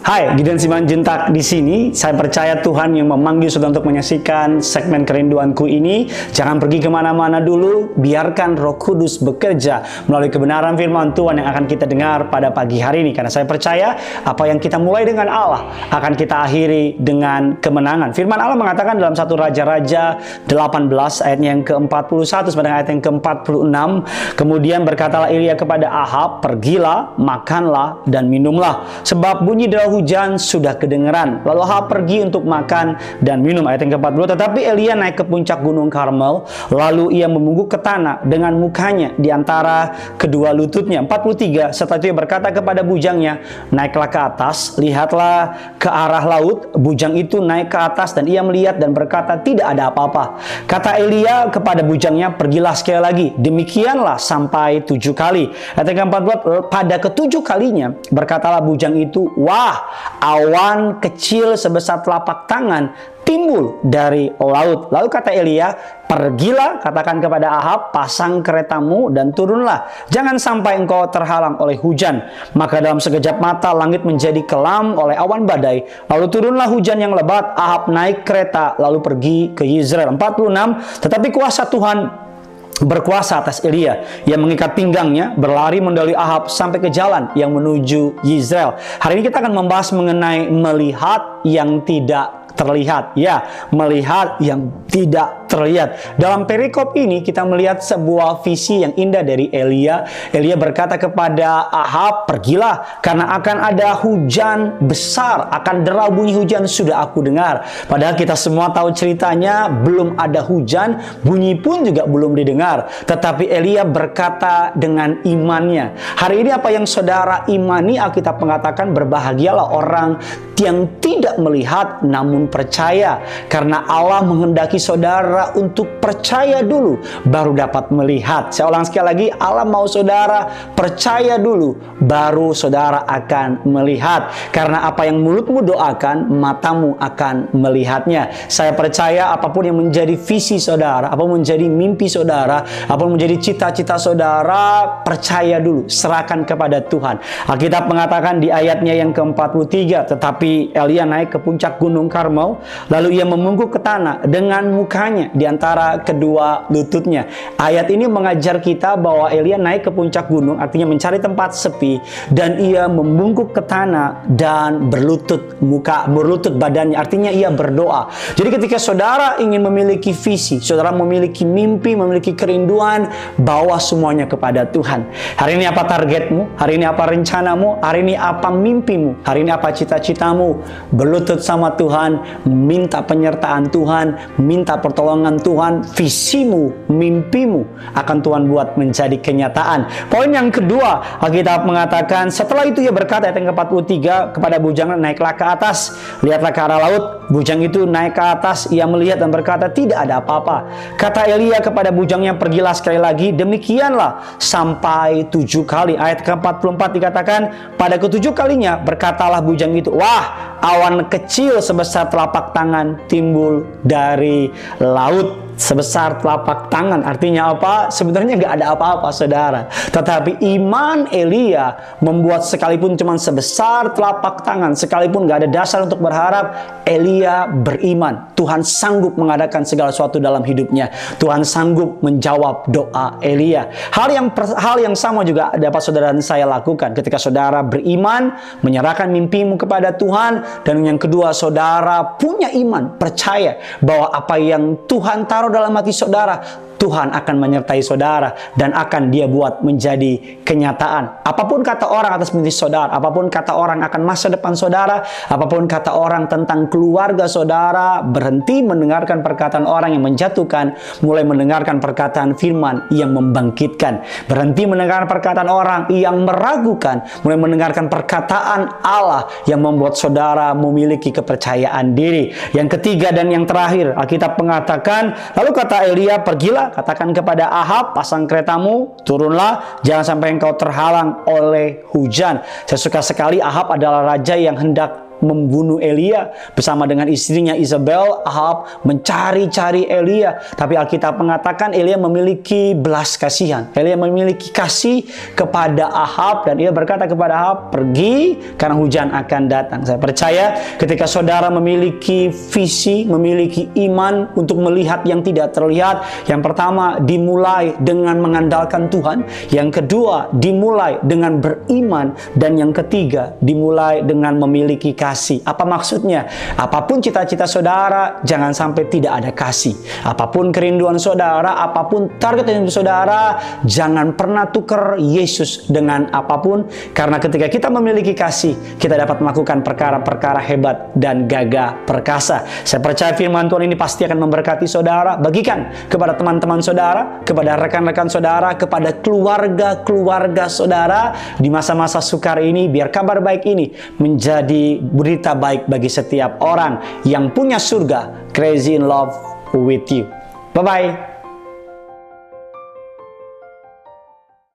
Hai, Gideon Simanjuntak di sini. Saya percaya Tuhan yang memanggil saudara untuk menyaksikan segmen kerinduanku ini. Jangan pergi ke mana-mana dulu, biarkan Roh Kudus bekerja melalui kebenaran firman Tuhan yang akan kita dengar pada pagi hari ini. Karena saya percaya apa yang kita mulai dengan Allah akan kita akhiri dengan kemenangan. Firman Allah mengatakan dalam satu Raja-Raja 18 ayatnya yang ke-41 sampai ayat yang ke-46. Kemudian berkatalah Elia kepada Ahab, pergilah, makanlah, dan minumlah. Sebab bunyi dalam hujan sudah kedengeran. Lalu Ahab pergi untuk makan dan minum. Ayat yang ke-40. Tetapi Elia naik ke puncak gunung Karmel. Lalu ia memungguk ke tanah dengan mukanya di antara kedua lututnya. 43. Setelah itu ia berkata kepada bujangnya, naiklah ke atas, lihatlah ke arah laut. Bujang itu naik ke atas dan ia melihat dan berkata, tidak ada apa-apa. Kata Elia kepada bujangnya, pergilah sekali lagi. Demikianlah sampai tujuh kali. Ayat yang ke-14, pada ketujuh kalinya berkatalah bujang itu, wah awan kecil sebesar telapak tangan timbul dari laut. Lalu kata Elia, pergilah katakan kepada Ahab, pasang keretamu dan turunlah. Jangan sampai engkau terhalang oleh hujan. Maka dalam sekejap mata langit menjadi kelam oleh awan badai. Lalu turunlah hujan yang lebat, Ahab naik kereta lalu pergi ke Israel. 46, tetapi kuasa Tuhan berkuasa atas Elia yang mengikat pinggangnya berlari mendahului Ahab sampai ke jalan yang menuju Yisrael. Hari ini kita akan membahas mengenai melihat yang tidak terlihat. Ya, melihat yang tidak terlihat. Dalam perikop ini kita melihat sebuah visi yang indah dari Elia. Elia berkata kepada Ahab, "Pergilah karena akan ada hujan besar, akan derau bunyi hujan sudah aku dengar." Padahal kita semua tahu ceritanya, belum ada hujan, bunyi pun juga belum didengar. Tetapi Elia berkata dengan imannya. Hari ini apa yang saudara imani Alkitab mengatakan berbahagialah orang yang tidak melihat namun percaya karena Allah menghendaki saudara untuk percaya dulu baru dapat melihat. Saya ulang sekali lagi, Allah mau saudara percaya dulu baru saudara akan melihat. Karena apa yang mulutmu doakan, matamu akan melihatnya. Saya percaya apa pun yang menjadi visi saudara, apa pun menjadi mimpi saudara, apa pun menjadi cita-cita saudara, percaya dulu, serahkan kepada Tuhan. Alkitab mengatakan di ayatnya yang ke-43, tetapi Elia naik ke puncak gunung Karmel lalu ia memungguk ke tanah dengan mukanya di antara kedua lututnya. Ayat ini mengajar kita bahwa Elia naik ke puncak gunung, artinya mencari tempat sepi, dan ia membungkuk ke tanah dan berlutut muka, berlutut badannya, artinya ia berdoa. Jadi ketika saudara ingin memiliki visi, saudara memiliki mimpi, memiliki kerinduan, bawa semuanya kepada Tuhan. Hari ini apa targetmu? Hari ini apa rencanamu? Hari ini apa mimpimu? Hari ini apa cita-citamu? Berlutut sama Tuhan, minta penyertaan Tuhan, minta pertolongan Tuhan, visimu, mimpimu akan Tuhan buat menjadi kenyataan. Poin yang kedua, Alkitab mengatakan setelah itu ia berkata ayat yang ke-43 kepada bujang naiklah ke atas, lihatlah ke arah laut. Bujang itu naik ke atas, ia melihat dan berkata tidak ada apa-apa. Kata Elia kepada bujangnya pergilah sekali lagi, demikianlah sampai tujuh kali. Ayat ke-44 dikatakan pada ketujuh kalinya berkatalah bujang itu, wah awan kecil sebesar telapak tangan timbul dari laut داؤد sebesar telapak tangan. Artinya apa? Sebenarnya nggak ada apa-apa, saudara. Tetapi iman Elia membuat sekalipun cuma sebesar telapak tangan, sekalipun nggak ada dasar untuk berharap, Elia beriman. Tuhan sanggup mengadakan segala sesuatu dalam hidupnya. Tuhan sanggup menjawab doa Elia. Hal yang hal yang sama juga dapat saudara dan saya lakukan ketika saudara beriman, menyerahkan mimpimu kepada Tuhan, dan yang kedua saudara punya iman, percaya bahwa apa yang Tuhan taruh dalam hati saudara Tuhan akan menyertai saudara dan akan dia buat menjadi kenyataan. Apa pun kata orang atas bisnis saudara, apa pun kata orang akan masa depan saudara, apa pun kata orang tentang keluarga saudara, berhenti mendengarkan perkataan orang yang menjatuhkan, mulai mendengarkan perkataan firman yang membangkitkan. Berhenti mendengarkan perkataan orang yang meragukan, mulai mendengarkan perkataan Allah yang membuat saudara memiliki kepercayaan diri. Yang ketiga dan yang terakhir, Alkitab mengatakan, lalu kata Elia, pergilah katakan kepada Ahab, pasang keretamu, turunlah, jangan sampai engkau terhalang oleh hujan. Saya suka sekali Ahab adalah raja yang hendak membunuh Elia bersama dengan istrinya Isabel. Ahab mencari-cari Elia, tapi Alkitab mengatakan Elia memiliki belas kasihan. Elia memiliki kasih kepada Ahab dan ia berkata kepada Ahab, "Pergi karena hujan akan datang." Saya percaya ketika saudara memiliki visi, memiliki iman untuk melihat yang tidak terlihat, yang pertama dimulai dengan mengandalkan Tuhan, yang kedua dimulai dengan beriman dan yang ketiga dimulai dengan memiliki kasih. Apa maksudnya? Apa pun cita-cita saudara, jangan sampai tidak ada kasih. Apa pun kerinduan saudara, apa pun target yang saudara, jangan pernah tukar Yesus dengan apa pun karena ketika kita memiliki kasih, kita dapat melakukan perkara-perkara hebat dan gagah perkasa. Saya percaya firman Tuhan ini pasti akan memberkati saudara. Bagikan kepada teman-teman saudara, kepada rekan-rekan saudara, kepada keluarga-keluarga saudara di masa-masa sukar ini biar kabar baik ini menjadi berita baik bagi setiap orang yang punya surga. Crazy in love with you. Bye bye.